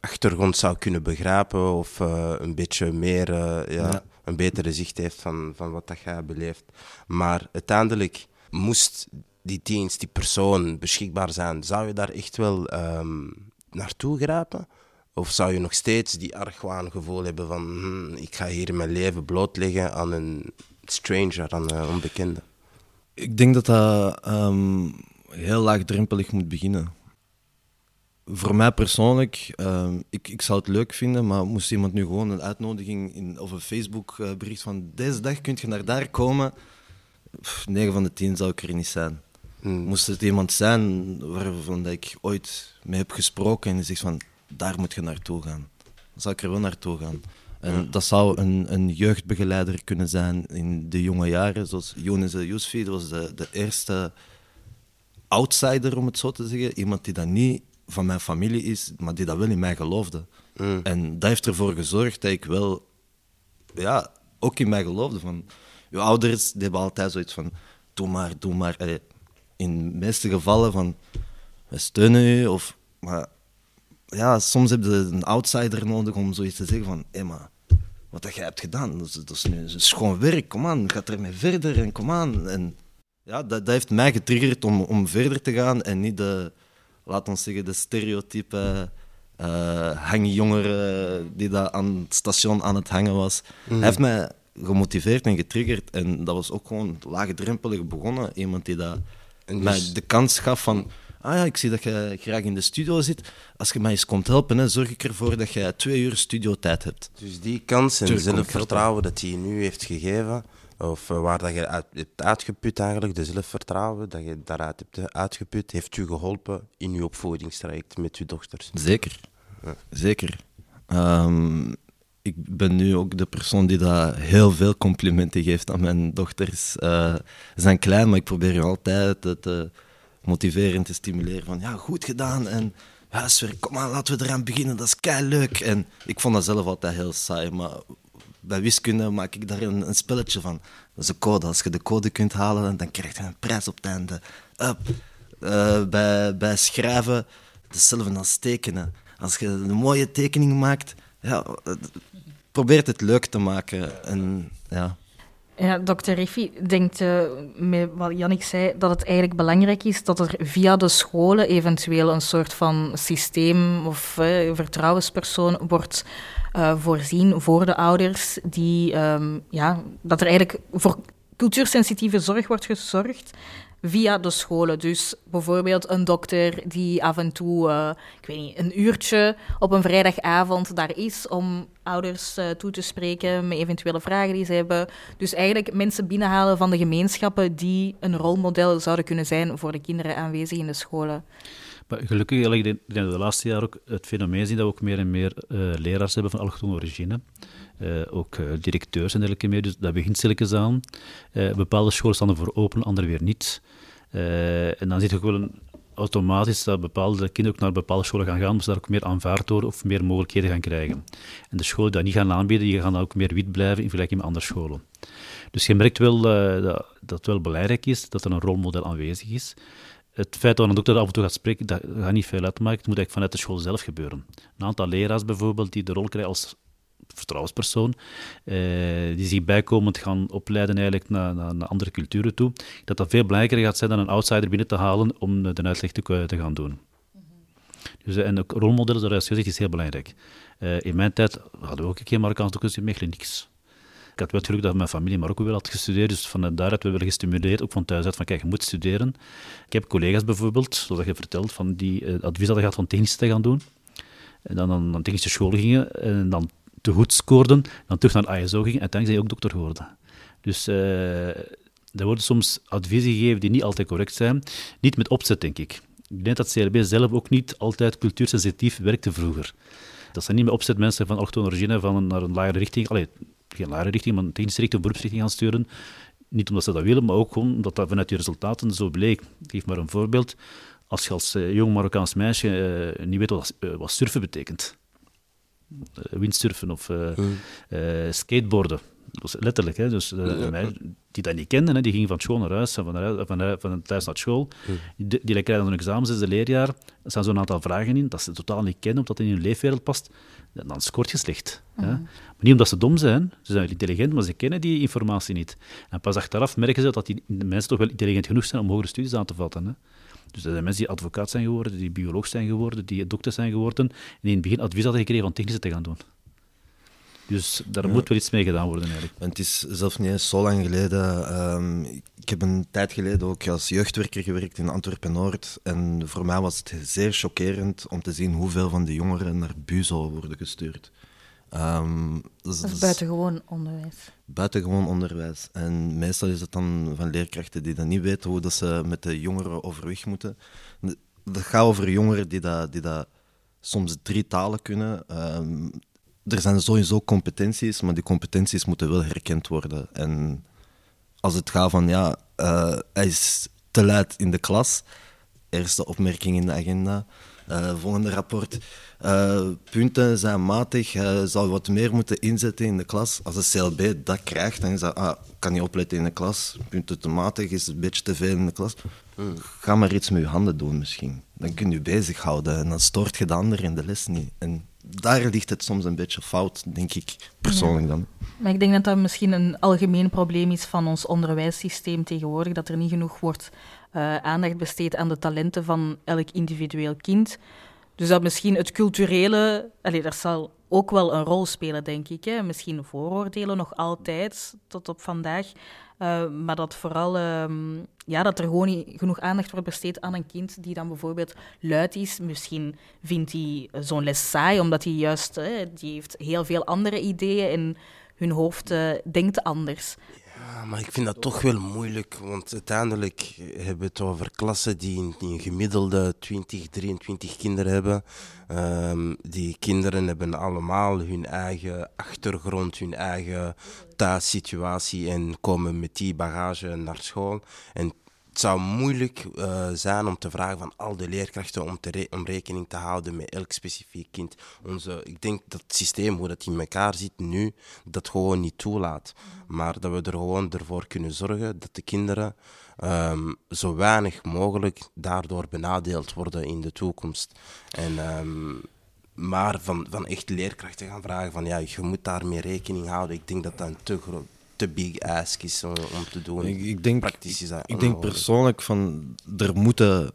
achtergrond zou kunnen begrijpen of uh, een beetje meer ja, een betere zicht heeft van, van wat dat jij beleeft. Maar uiteindelijk moest die dienst, die persoon beschikbaar zijn, zou je daar echt wel um, naartoe grijpen? Of zou je nog steeds die argwaangevoel hebben van hm, ik ga hier mijn leven blootleggen aan een stranger, aan een onbekende? Ik denk dat dat um, heel laagdrempelig moet beginnen. Voor mij persoonlijk, um, ik, ik zou het leuk vinden, maar moest iemand nu gewoon een uitnodiging in, of een Facebook-bericht van deze dag kun je naar daar komen, 9 van de 10 zou ik er niet zijn. Hmm. Moest het iemand zijn waarvan ik ooit mee heb gesproken en die zegt van daar moet je naartoe gaan, dan zou ik er wel naartoe gaan. En dat zou een, een jeugdbegeleider kunnen zijn in de jonge jaren, zoals Younes Yousfi, dat was de, de eerste outsider, om het zo te zeggen. Iemand die dat niet van mijn familie is, maar die dat wel in mij geloofde. Mm. En dat heeft ervoor gezorgd dat ik wel, ja, ook in mij geloofde. Van, je ouders die hebben altijd zoiets van, doe maar, doe maar. in de meeste gevallen van, we steunen u, of, maar ja, soms heb je een outsider nodig om zoiets te zeggen van, hé maar, wat dat jij hebt gedaan, dat is, dat is nu schoon werk, kom aan, ga ermee verder en kom aan. En ja, dat, dat heeft mij getriggerd om, om verder te gaan en niet de, laat ons zeggen, de stereotype uh, hangjongere die daar aan het station aan het hangen was. Hij mhm. heeft mij gemotiveerd en getriggerd en dat was ook gewoon laagdrempelig begonnen. Iemand die dat dus... mij de kans gaf van ah ja, ik zie dat je graag in de studio zit. Als je mij eens komt helpen, hè, zorg ik ervoor dat je twee uur studiotijd hebt. Dus die kans en zelfvertrouwen dat hij nu heeft gegeven, of eh, waar dat je uit, hebt uitgeput eigenlijk, de zelfvertrouwen dat je daaruit hebt uitgeput, heeft u geholpen in uw opvoedingstraject met uw dochters? Zeker, zeker. Um, ik ben nu ook de persoon die daar heel veel complimenten geeft aan mijn dochters. Uh, ze zijn klein, maar ik probeer je altijd te motiverend te stimuleren. Van ja, goed gedaan en huiswerk, kom maar, laten we eraan beginnen, dat is kei leuk. En ik vond dat zelf altijd heel saai, maar bij wiskunde maak ik daar een, een spelletje van. Dat is een code. Als je de code kunt halen, dan krijg je een prijs op het einde. Uh, bij, bij schrijven, hetzelfde als tekenen. Als je een mooie tekening maakt, ja, probeer het leuk te maken. En, ja. Ja, dokter Riffi denkt uh, met wat Jannik zei dat het eigenlijk belangrijk is dat er via de scholen eventueel een soort van systeem of uh, vertrouwenspersoon wordt uh, voorzien voor de ouders, die, um, ja, dat er eigenlijk voor cultuursensitieve zorg wordt gezorgd via de scholen. Dus bijvoorbeeld een dokter die af en toe, uh, ik weet niet, een uurtje op een vrijdagavond daar is om ouders uh, toe te spreken met eventuele vragen die ze hebben. Dus eigenlijk mensen binnenhalen van de gemeenschappen die een rolmodel zouden kunnen zijn voor de kinderen aanwezig in de scholen. Maar gelukkig, ik we de laatste jaar ook het fenomeen zien dat we ook meer en meer uh, leraars hebben van allochtone origine. Uh, ook uh, directeurs en dergelijke meer. Dus dat begint stilletjes aan. bepaalde scholen staan ervoor open, andere weer niet. en dan zit je ook wel een, automatisch dat bepaalde kinderen ook naar bepaalde scholen gaan gaan, omdat ze daar ook meer aanvaard worden of meer mogelijkheden gaan krijgen. En de scholen die dat niet gaan aanbieden, die gaan dan ook meer wit blijven in vergelijking met andere scholen. Dus je merkt wel dat, dat het wel belangrijk is dat er een rolmodel aanwezig is het feit dat een dokter af en toe gaat spreken, dat gaat niet veel uitmaken. Het moet eigenlijk vanuit de school zelf gebeuren. Een aantal leraars bijvoorbeeld, die de rol krijgen als vertrouwenspersoon, eh, die zich bijkomend gaan opleiden eigenlijk naar, naar, naar, andere culturen toe, dat dat veel belangrijker gaat zijn dan een outsider binnen te halen om de uitleg te, te gaan doen. Dus, eh, en ook rolmodellen, zoals je zegt, is heel belangrijk. Uh, in mijn tijd hadden we ook een keer Marokkaans dokters in Mechelen, niks. Ik had wel het geluk dat mijn familie Marokko wel had gestudeerd, dus van daaruit we wel gestimuleerd, ook van thuis uit, van kijk, je moet studeren. Ik heb collega's bijvoorbeeld, zoals je vertelt, van die uh, advies hadden gehad van technisch te gaan doen. En dan aan technische school gingen en dan te goed scoorden, dan terug naar ISO gingen en uiteindelijk zijn je ook dokter geworden. Dus uh, er worden soms adviezen gegeven die niet altijd correct zijn. Niet met opzet, denk ik. Ik denk dat CLB zelf ook niet altijd cultuursensitief werkte vroeger. Dat zijn niet met opzet mensen van allochtone origine van naar een lagere richting. Geen lagere richting, maar een technische richting of beroepsrichting gaan sturen. Niet omdat ze dat willen, maar ook gewoon omdat dat vanuit die resultaten zo bleek. Ik geef maar een voorbeeld. Als je als uh, jong Marokkaans meisje uh, niet weet wat, wat surfen betekent, windsurfen of hmm. skateboarden, dat was letterlijk. Hè. Dus uh, ja. die dat niet kenden, hè, die gingen van school naar huis, van, van, van, van thuis naar school. Hmm. Die, die krijgen dan een examen, zesde leerjaar. Er staan zo'n aantal vragen in dat ze totaal niet kennen, omdat het in hun leefwereld past. Dan scoort je slecht. Maar niet omdat ze dom zijn, ze zijn intelligent, maar ze kennen die informatie niet. En pas achteraf merken ze dat die mensen toch wel intelligent genoeg zijn om hogere studies aan te vatten. Hè? Dus er zijn mensen die advocaat zijn geworden, die bioloog zijn geworden, die dokter zijn geworden, en die in het begin advies hadden gekregen van technische te gaan doen. Dus daar moet wel iets mee gedaan worden eigenlijk. het is zelfs niet eens zo lang geleden. Ehm, ik heb een tijd geleden ook als jeugdwerker gewerkt in Antwerpen-Noord. En voor mij was het zeer chockerend om te zien hoeveel van de jongeren naar Buzo worden gestuurd. Um, dat is buitengewoon onderwijs. Buitengewoon onderwijs. En meestal is het dan van leerkrachten die dan niet weten hoe dat ze met de jongeren overweg moeten. Het gaat over jongeren die dat, die dat soms drie talen kunnen. Um, er zijn sowieso competenties, maar die competenties moeten wel herkend worden. En als het gaat van, ja, uh, hij is te luid in de klas, eerste opmerking in de agenda, uh, volgende rapport, uh, punten zijn matig, hij zou wat meer moeten inzetten in de klas. Als de CLB dat krijgt, dan is dat, ah, kan je opletten in de klas, punten te matig, is een beetje te veel in de klas. Ga maar iets met je handen doen misschien. Dan kun je bezighouden en dan stoort je de ander in de les niet. En daar ligt het soms een beetje fout, denk ik persoonlijk dan. Maar ik denk dat dat misschien een algemeen probleem is van ons onderwijssysteem tegenwoordig, dat er niet genoeg wordt uh, aandacht besteed aan de talenten van elk individueel kind. Dus dat misschien het culturele, allez, dat zal ook wel een rol spelen, denk ik. Hè. Misschien vooroordelen nog altijd, tot op vandaag. Uh, maar dat vooral um, ja, dat er gewoon niet genoeg aandacht wordt besteed aan een kind die dan bijvoorbeeld luid is. Misschien vindt hij zo'n les saai, omdat hij juist uh, die heeft heel veel andere ideeën en hun hoofd uh, denkt anders. Maar ik vind dat toch wel moeilijk, want uiteindelijk hebben we het over klassen die een, gemiddelde 20, 23 kinderen hebben. Um, die kinderen hebben allemaal hun eigen achtergrond, hun eigen thuissituatie en komen met die bagage naar school. En het zou moeilijk uh, zijn om te vragen van al de leerkrachten om, te om rekening te houden met elk specifiek kind. Onze, ik denk dat het systeem, hoe dat in elkaar zit nu, dat gewoon niet toelaat. Maar dat we er gewoon ervoor kunnen zorgen dat de kinderen um, zo weinig mogelijk daardoor benadeeld worden in de toekomst. En, um, maar van, van echt leerkrachten gaan vragen van ja, je moet daarmee rekening houden. Ik denk dat dat een te groot te big ask is om, te doen. Ik, ik denk, Praktisch is dat ik denk persoonlijk van er moeten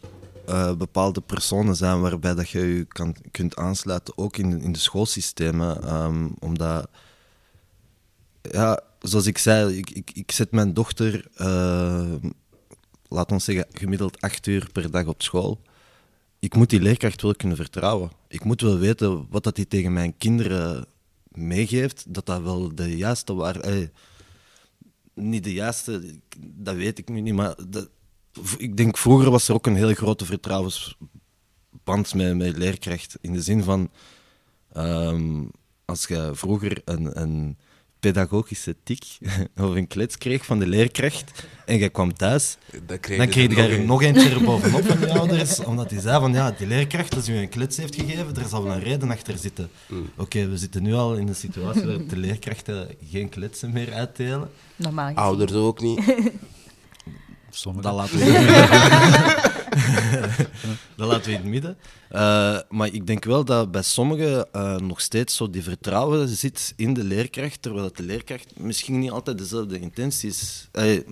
uh, bepaalde personen zijn waarbij dat je je kan, kunt aansluiten, ook in, in de schoolsystemen. Um, omdat, ja, zoals ik zei, ik, ik, ik zet mijn dochter, uh, laat ons zeggen, gemiddeld acht uur per dag op school. Ik moet die leerkracht wel kunnen vertrouwen. Ik moet wel weten wat dat hij tegen mijn kinderen meegeeft, dat dat wel de juiste waarde niet de juiste, dat weet ik nu niet. Maar ik denk vroeger was er ook een hele grote vertrouwensband met, met leerkracht. In de zin van, um, als je vroeger een, een pedagogische tik of een klets kreeg van de leerkracht en jij kwam thuis, dan kreeg je er nog eentje er bovenop van je ouders, omdat hij zei van ja, die leerkracht, als u een klets heeft gegeven, er zal wel een reden achter zitten. Mm. Oké, we zitten nu al in een situatie waar de leerkrachten geen kletsen meer uitdelen. Normaal Ouders ook niet. Sommige. Dat laten we dat laten we in het midden. Uh, maar ik denk wel dat bij sommigen uh, nog steeds zo die vertrouwen zit in de leerkracht, terwijl de leerkracht misschien niet altijd dezelfde intenties. Hij,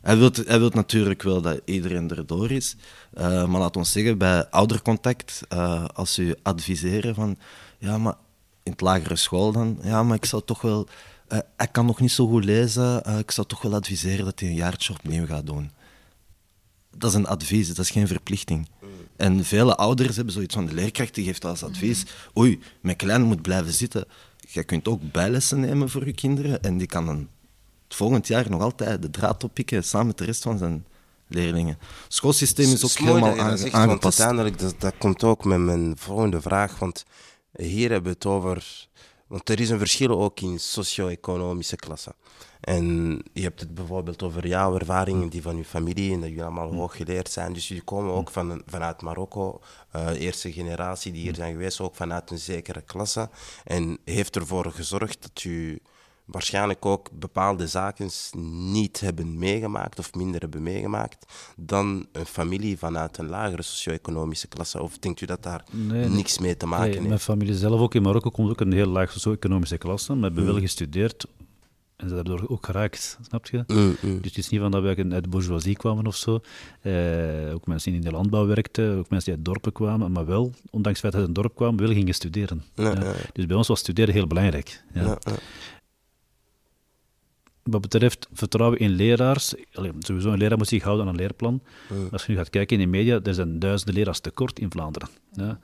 hij wil hij wilt natuurlijk wel dat iedereen erdoor is, uh, maar laat ons zeggen, bij oudercontact, als ze adviseren van ja, maar in het lagere school dan, ja, maar ik zou toch wel uh, hij kan nog niet zo goed lezen. Uh, ik zou toch wel adviseren dat hij een jaartje opnieuw gaat doen. Dat is een advies, dat is geen verplichting. En vele ouders hebben zoiets van de leerkracht die geeft als advies: oei, mijn klein moet blijven zitten. Je kunt ook bijlessen nemen voor je kinderen en die kan dan het volgend jaar nog altijd de draad oppikken samen met de rest van zijn leerlingen. Het schoolsysteem is ook helemaal aangepast. Want uiteindelijk, dat, dat komt ook met mijn volgende vraag. Want hier hebben we het over want er is een verschil ook in socio-economische klassen. En je hebt het bijvoorbeeld over jouw ervaringen, die van je familie, en dat jullie allemaal mm. hooggeleerd zijn. Dus jullie komen ook van, vanuit Marokko, uh, eerste generatie die hier zijn geweest, ook vanuit een zekere klasse. En heeft ervoor gezorgd dat u waarschijnlijk ook bepaalde zaken niet hebben meegemaakt of minder hebben meegemaakt dan een familie vanuit een lagere socio-economische klasse? Of denkt u dat daar niks mee te maken heeft? Mijn familie zelf ook in Marokko komt ook een heel laag socio-economische klasse, maar hebben wel mm. gestudeerd en ze er ook geraakt, snap je? Mm, mm. Dus het is niet van dat wij uit de bourgeoisie kwamen of zo. Eh, ook mensen die in de landbouw werkten, ook mensen die uit dorpen kwamen, maar wel, ondanks het feit dat ze uit een dorp kwamen, wel gingen studeren. Dus bij ons was studeren heel belangrijk. Wat betreft vertrouwen in leraars, sowieso een leraar moet zich houden aan een leerplan. Als je nu gaat kijken in de media, er zijn duizenden leraars tekort in Vlaanderen. Ja.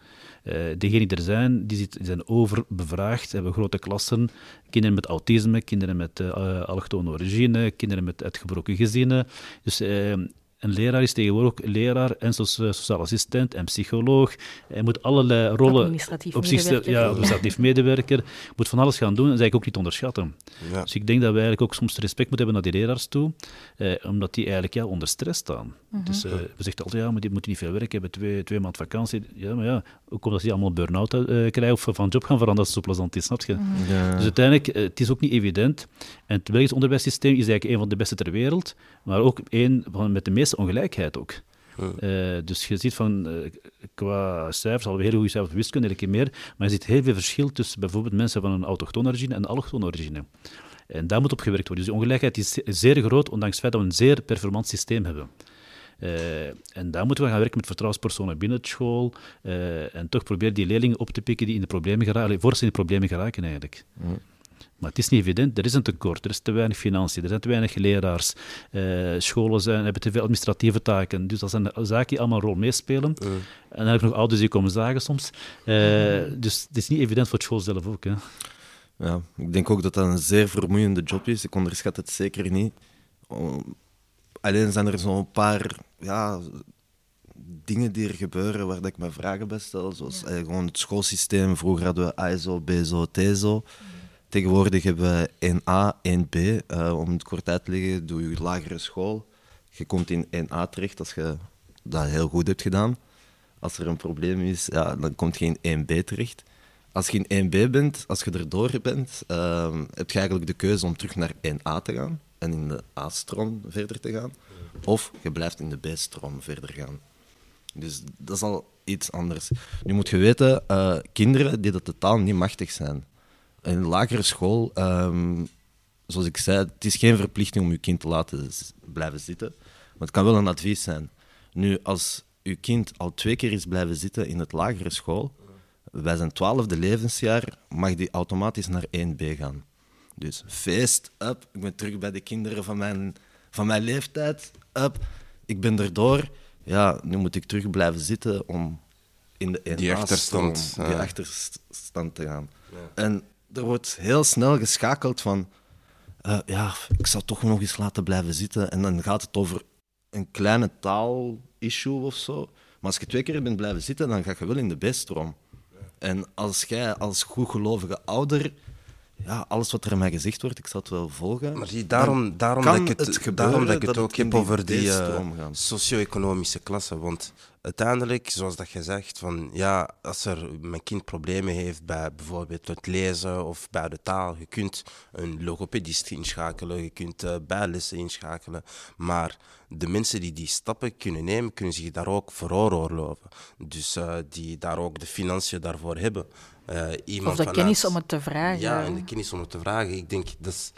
Uh, degenen die er zijn, die, zijn overbevraagd, hebben grote klassen, kinderen met autisme, kinderen met uh, allochtone origine, kinderen met uitgebroken gezinnen. Dus uh, een leraar is tegenwoordig ook leraar en sociaal assistent en psycholoog. Hij moet allerlei rollen... Administratief op medewerker. ja, administratief medewerker. moet van alles gaan doen en dat is eigenlijk ook niet onderschatten. Ja. Dus ik denk dat we eigenlijk ook soms respect moeten hebben naar die leraars toe, eh, omdat die eigenlijk ja, onder stress staan. Mhm. Dus uh, we zeggen altijd, ja, maar die moeten niet veel werken, hebben twee, twee maanden vakantie. Ja, maar ja, ook omdat ze allemaal burn-out uh, krijgen of van job gaan veranderen als het zo plezant is, snap je? Mhm. ja. Dus uiteindelijk, uh, het is ook niet evident. En het Belgisch onderwijssysteem is eigenlijk een van de beste ter wereld, maar ook een van met de meeste ongelijkheid ook. Uh, dus je ziet van, uh, qua cijfers, al heel goede cijfers wiskunde, een keer meer, maar je ziet heel veel verschil tussen bijvoorbeeld mensen van een autochtone origine en een allochtone origine. En daar moet op gewerkt worden. Dus die ongelijkheid is zeer groot, ondanks het feit dat we een zeer performant systeem hebben. Uh, en daar moeten we gaan werken met vertrouwenspersonen binnen het school. en toch proberen die leerlingen op te pikken die in de problemen geraken, voor ze in de problemen geraken eigenlijk. Maar het is niet evident, er is een tekort, er is te weinig financiën, er zijn te weinig leraars, uh, scholen zijn, hebben te veel administratieve taken. Dus dat zijn zaken die allemaal een rol meespelen. En dan heb ik nog ouders die komen zagen soms. Uh, dus het is niet evident voor het school zelf ook. Hè. Ja, ik denk ook dat dat een zeer vermoeiende job is. Ik onderschat het zeker niet. Alleen zijn er zo'n paar ja, dingen die er gebeuren waar ik me vragen bij stel. Zoals ja. gewoon het schoolsysteem. Vroeger hadden we ASO, BSO, TSO. Tegenwoordig hebben we 1A, 1B. Uh, om het kort uit te leggen, doe je lagere school. Je komt in 1A terecht als je dat heel goed hebt gedaan. Als er een probleem is, ja, dan kom je in 1B terecht. Als je in 1B bent, als je erdoor bent, uh, heb je eigenlijk de keuze om terug naar 1A te gaan en in de A-stroom verder te gaan. Of je blijft in de B-stroom verder gaan. Dus dat is al iets anders. Nu moet je weten, uh, kinderen die dat totaal niet machtig zijn, in een lagere school, um, zoals ik zei, het is geen verplichting om je kind te laten blijven zitten. Maar het kan wel een advies zijn. Nu, als uw kind al twee keer is blijven zitten in het lagere school, bij zijn twaalfde levensjaar mag die automatisch naar 1B gaan. Dus feest, up, ik ben terug bij de kinderen van mijn, van mijn leeftijd, up, ik ben erdoor. Ja, nu moet ik terug blijven zitten om in de 1 die achterstand, die achterstand te gaan. Ja. En er wordt heel snel geschakeld van... Uh, ja, ik zou toch nog eens laten blijven zitten. En dan gaat het over een kleine taal-issue of zo. Maar als je twee keer bent blijven zitten, dan ga je wel in de beststroom. En als jij als goedgelovige ouder ja, alles wat er aan mij gezegd wordt, ik zal het wel volgen. Maar zie, daarom, daarom, dat ik het, daarom dat ik het ook heb over die uh, socio-economische klasse. Want uiteindelijk, zoals dat je zegt, van, ja, als er mijn kind problemen heeft bij bijvoorbeeld het lezen of bij de taal, je kunt een logopedist inschakelen, je kunt uh, bijlessen inschakelen. Maar de mensen die die stappen kunnen nemen, kunnen zich daar ook veroorloven. Dus uh, die daar ook de financiën daarvoor hebben. Uh, iemand of de kennis om het te vragen. Ja, en de kennis om het te vragen. Ik denk, dat,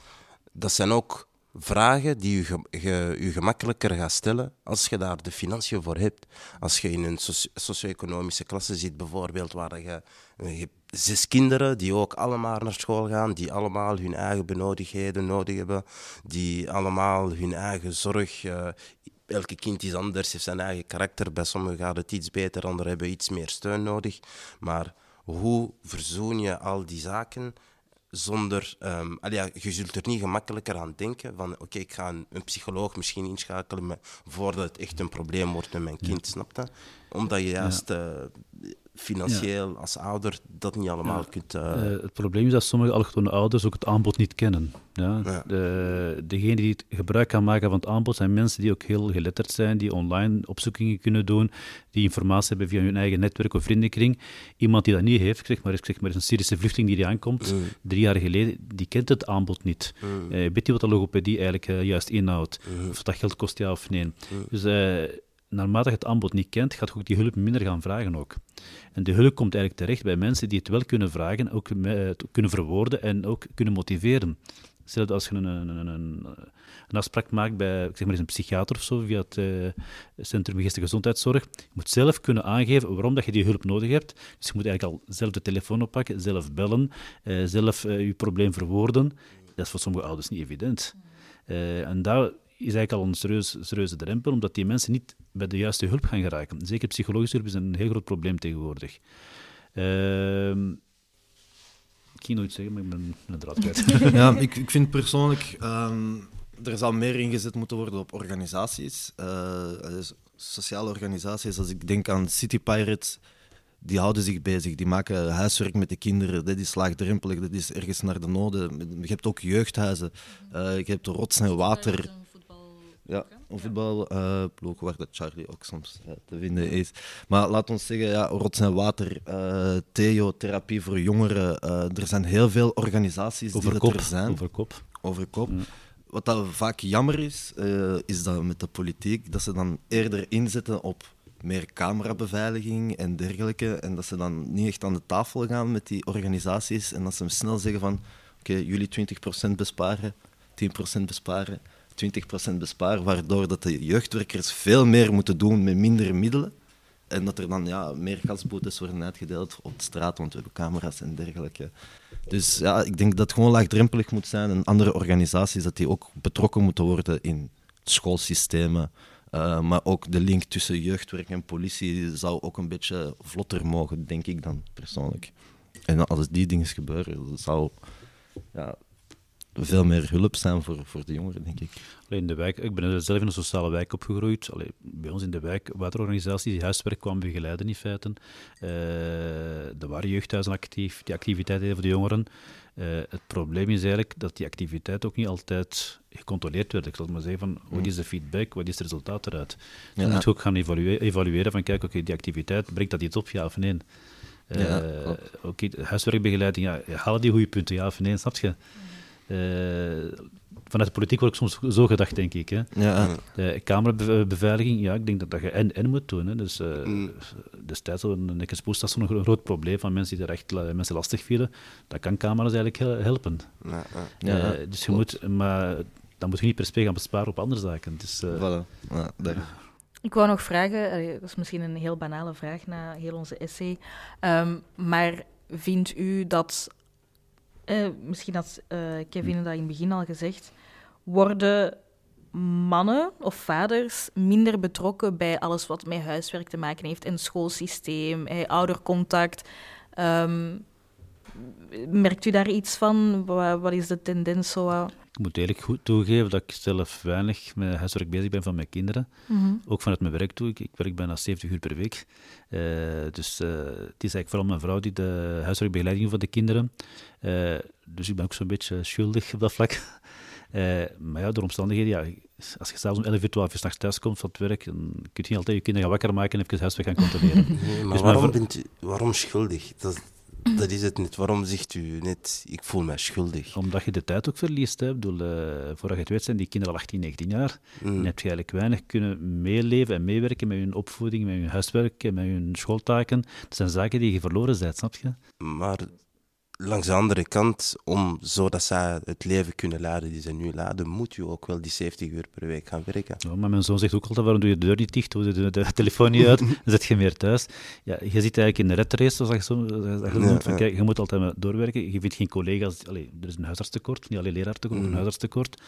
dat zijn ook vragen die je, je, je gemakkelijker gaat stellen als je daar de financiën voor hebt. Als je in een socio-economische klasse zit, bijvoorbeeld, waar je, je hebt zes kinderen die ook allemaal naar school gaan, die allemaal hun eigen benodigdheden nodig hebben, die allemaal hun eigen zorg. Uh, elke kind is anders, heeft zijn eigen karakter. Bij sommigen gaat het iets beter, anderen hebben iets meer steun nodig. Maar hoe verzoen je al die zaken zonder... Um, ja, je zult er niet gemakkelijker aan denken van oké, ik ga een, een, psycholoog misschien inschakelen voordat het echt een probleem wordt met mijn kind, snap je? Omdat je juist... Uh, financieel als ouder dat niet allemaal kunt... Uh... het probleem is dat sommige allochtone ouders ook het aanbod niet kennen. Ja? De, degene die het gebruik kan maken van het aanbod zijn mensen die ook heel geletterd zijn, die online opzoekingen kunnen doen, die informatie hebben via hun eigen netwerk of vriendenkring. Iemand die dat niet heeft, zeg maar, zeg maar een Syrische vluchteling die die aankomt, mm. drie jaar geleden, die kent het aanbod niet. Mm. weet je wat de logopedie eigenlijk juist inhoudt? Mm. Of dat geld kost, ja of nee. Mm. Dus naarmate je het aanbod niet kent, gaat je ook die hulp minder gaan vragen ook. En de hulp komt eigenlijk terecht bij mensen die het wel kunnen vragen, ook kunnen verwoorden en ook kunnen motiveren. Stel als je een, een, een, een, afspraak maakt bij zeg maar een psychiater of zo, via het uh, Centrum Geestelijke Gezondheidszorg, je moet zelf kunnen aangeven waarom dat je die hulp nodig hebt. Dus je moet eigenlijk al zelf de telefoon oppakken, zelf bellen, uh, zelf je probleem verwoorden. Dat is voor sommige ouders niet evident. en daar eigenlijk al een serieus, serieuze drempel, omdat die mensen niet bij de juiste hulp gaan geraken. Zeker psychologische hulp is een heel groot probleem tegenwoordig. Uh, ik ging nooit zeggen, maar ik ben een draad kwijt. ja, ik, ik vind persoonlijk... Um, er zal meer ingezet moeten worden op organisaties. Uh, sociale organisaties, als ik denk aan City Pirates die houden zich bezig, die maken huiswerk met de kinderen. Dat is laagdrempelig, dat is ergens naar de noden. Je hebt ook jeugdhuizen, uh, je hebt rots en water. Ja, een voetbalploeg uh, waar dat Charlie ook soms te vinden is. Maar laat ons zeggen, ja, rots en water, uh, Theo, therapie voor jongeren. Uh, er zijn heel veel organisaties die kop, er zijn. Over kop. Over kop. Wat dat vaak jammer is, uh, is dat met de politiek, dat ze dan eerder inzetten op meer camerabeveiliging en dergelijke. En dat ze dan niet echt aan de tafel gaan met die organisaties. En dat ze snel zeggen van, oké, okay, jullie 20% besparen, 10% besparen. 20% besparen, waardoor dat de jeugdwerkers veel meer moeten doen met minder middelen. En dat er dan ja, meer gasboetes worden uitgedeeld op de straat, want we hebben camera's en dergelijke. Dus ja, ik denk dat het gewoon laagdrempelig moet zijn en andere organisaties dat die ook betrokken moeten worden in schoolsystemen. Uh, maar ook de link tussen jeugdwerk en politie zou ook een beetje vlotter mogen, denk ik dan persoonlijk. En als die dingen gebeuren, zou ja, veel meer hulp zijn voor, voor de jongeren, denk ik. Alleen de wijk, ik ben zelf in een sociale wijk opgegroeid. Allee, bij ons in de wijk, waterorganisaties die huiswerk kwamen begeleiden in feite. Uh, er waren jeugdhuizen actief, die activiteiten voor de jongeren. Uh, het probleem is eigenlijk dat die activiteit ook niet altijd gecontroleerd werd. Ik zal maar zeggen van, wat mm. is de feedback, wat is het resultaat eruit? Dan moet je ook gaan evalueren, evalueren van, kijk, oké, die activiteit, brengt dat iets op, ja of nee? Uh, ja, oké, huiswerkbegeleiding, ja, halen die goede punten, ja of nee, snap je? Eh, vanuit de politiek wordt soms zo gedacht, denk ik. Hè. Ja. De kamerbeveiliging, ja, ik denk dat, dat je en-en moet doen. Hè. Dus uh, mm. destijds een expoostas nog een groot probleem van mensen die er echt mensen lastig vielen. Dat kan camera's eigenlijk helpen. Ja, ja. Uh, dus je moet, maar dan moet je niet per se gaan besparen op andere zaken. Dus, voilà. Ik wou nog vragen, dat is misschien een heel banale vraag na heel onze essay, um, maar vindt u dat eh, misschien had uh, Kevin dat in het begin al gezegd, worden mannen of vaders minder betrokken bij alles wat met huiswerk te maken heeft en schoolsysteem, eh, oudercontact. Um, merkt u daar iets van? Wat, wat is de tendens zo? Ik moet eerlijk goed toegeven dat ik zelf weinig met huiswerk bezig ben van mijn kinderen. Mhm. Ook vanuit mijn werk toe. Ik, ik, werk bijna 70 uur per week. Uh, dus uh, het is eigenlijk vooral mijn vrouw die de huiswerkbegeleiding voor de kinderen. Uh, dus ik ben ook zo'n beetje schuldig op dat vlak. maar ja, door omstandigheden, ja, als je s'avonds om 11 uur, 12 uur s'nachts thuis komt van het werk, dan kun je niet altijd je kinderen wakker maken en even huiswerk gaan controleren. Nee, maar dus waarom, bent u, waarom schuldig? Dat, dat is het niet. Waarom zegt u net, ik voel mij schuldig? Omdat je de tijd ook verliest. Hè. Ik bedoel, uh, voordat je het weet zijn die kinderen al 18, 19 jaar. Mm. En heb je eigenlijk weinig kunnen meeleven en meewerken met hun opvoeding, met hun huiswerk met hun schooltaken. Dat zijn zaken die je verloren bent, snap je? Maar langs de andere kant, om zodat zij het leven kunnen leiden die ze nu leiden, moet je ook wel die 70 uur per week gaan werken. Ja, maar mijn zoon zegt ook altijd, waarom doe je de deur niet dicht, doe je de, telefoon niet uit, dan zit je meer thuis. Ja, je zit eigenlijk in de red race, zoals je zo ja, van, kijk, je moet altijd doorwerken, je vindt geen collega's, allez, er is een huisartstekort, niet alleen leraartekort, mm. een huisartstekort.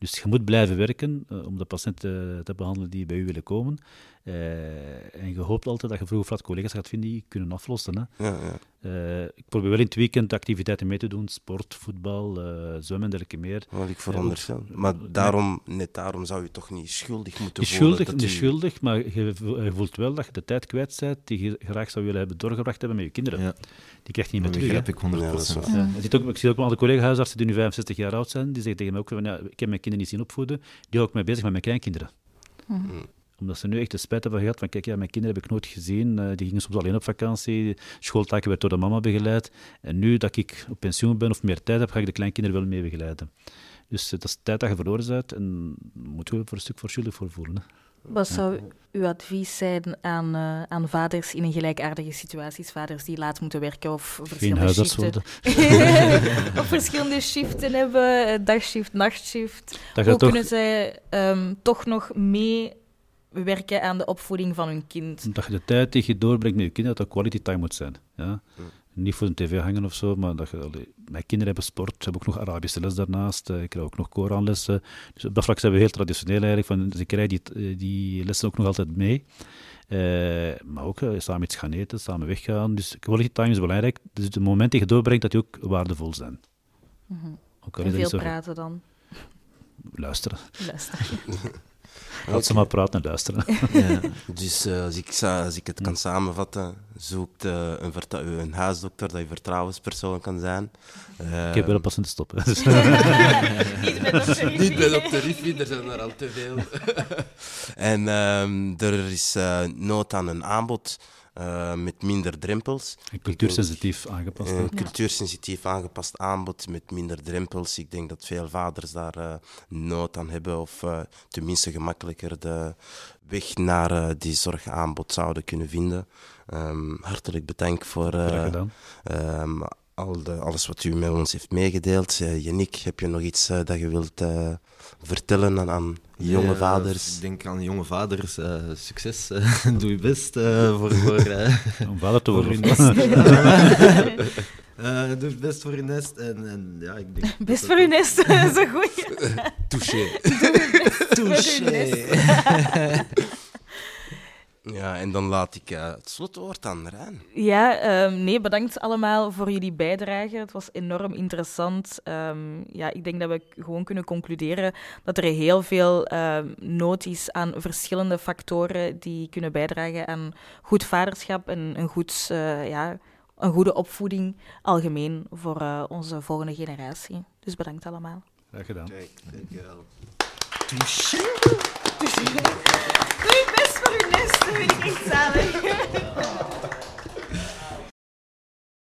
Dus je moet blijven werken uh, om de patiënten te behandelen die bij u willen komen. Uh, en je hoopt altijd dat je vroeg of laat collega's gaat vinden die kunnen aflossen. Hè. Ja, ja. Uh, ik probeer wel in het weekend activiteiten mee te doen, sport, voetbal, uh, zwemmen en dergelijke meer. Wel, ik veronderstel. maar daarom, net daarom zou je toch niet schuldig moeten voelen? Schuldig, niet schuldig, maar je, voelt wel dat je de tijd kwijt bent die je graag zou willen hebben doorgebracht hebben met je kinderen. Ja. Die krijg je niet meer terug. Dat ik 100%. Ja, ja. Ik, ook, ik zie ook alle collega-huisartsen die nu 65 jaar oud zijn, die zeggen tegen mij ook, van, ja, ik heb mijn kinderen niet zien opvoeden, die hou ik mee bezig met mijn kleinkinderen. Mm omdat ze nu echt de spijt hebben gehad van, kijk, ja, mijn kinderen heb ik nooit gezien. Uh, die gingen soms alleen op vakantie. Schooltaken werd door de mama begeleid. En nu dat ik op pensioen ben of meer tijd heb, ga ik de kleinkinderen wel mee begeleiden. Dus uh, dat is tijd dat je verloren bent en daar moeten we voor een stuk voor schuldig voor voelen. Hè. Wat zou uw advies zijn aan, uh, aan vaders in een gelijkaardige situaties? Vaders die laat moeten werken of verschillende shiften... of verschillende shiften hebben, dagshift, nachtshift. Hoe toch... kunnen zij um, toch nog mee werken aan de opvoeding van hun kind. Dat je de tijd die je doorbrengt met je kind, dat dat quality time moet zijn. Ja? Niet voor een tv hangen of zo, maar dat je, mijn kinderen hebben sport, ze hebben ook nog Arabische les daarnaast, eh, ik krijg ook nog Koranlessen. Dus op dat vlak zijn we heel traditioneel eigenlijk, van, ze krijgen die, eh, die lessen ook nog altijd mee. Uh, maar ook uh, samen iets gaan eten, samen weggaan. Dus quality time is belangrijk. Dus de momenten die je doorbrengt, dat die ook waardevol zijn. Mm -hmm. en veel praten dan? Luisteren. Luisteren. Laat ze maar praten en luisteren. Ja. Dus uh, als, ik, als ik het kan samenvatten, zoekt uh, een, een, huisdokter dat je vertrouwenspersoon kan zijn. Uh, ik heb wel in te stoppen. Dus. Niet met dokter Niet bij dokter Riffy, er zijn er al te veel. en um, er is nood aan een aanbod uh, met minder drempels. cultuursensitief aangepast. Een cultuursensitief aangepast aanbod met minder drempels. Ik denk dat veel vaders daar uh, nood aan hebben, of uh, tenminste gemakkelijker de weg naar die zorgaanbod zouden kunnen vinden. Um, hartelijk bedankt voor um, al de, alles wat u met ons heeft meegedeeld. Janik, heb je nog iets dat je wilt vertellen aan, aan jonge vaders? Ik denk aan jonge vaders, uh, succes. Uh, doe je best uh, voor... voor Om vader te worden. doe je best voor je nest. En, en, ja, ik denk best voor je nest, dat is een goeie. Touché. Touché. Ja, en dan laat ik uh, het slotwoord aan Rijn. Ja, um, nee, bedankt allemaal voor jullie bijdrage. Het was enorm interessant. Um, ja, ik denk dat we gewoon kunnen concluderen dat er heel veel um, nood is aan verschillende factoren die kunnen bijdragen aan goed vaderschap en een, goed, uh, ja, een goede opvoeding algemeen voor uh, onze volgende generatie. Dus bedankt allemaal. Graag gedaan. Doe je best voor je nest, dat vind ik echt zalig.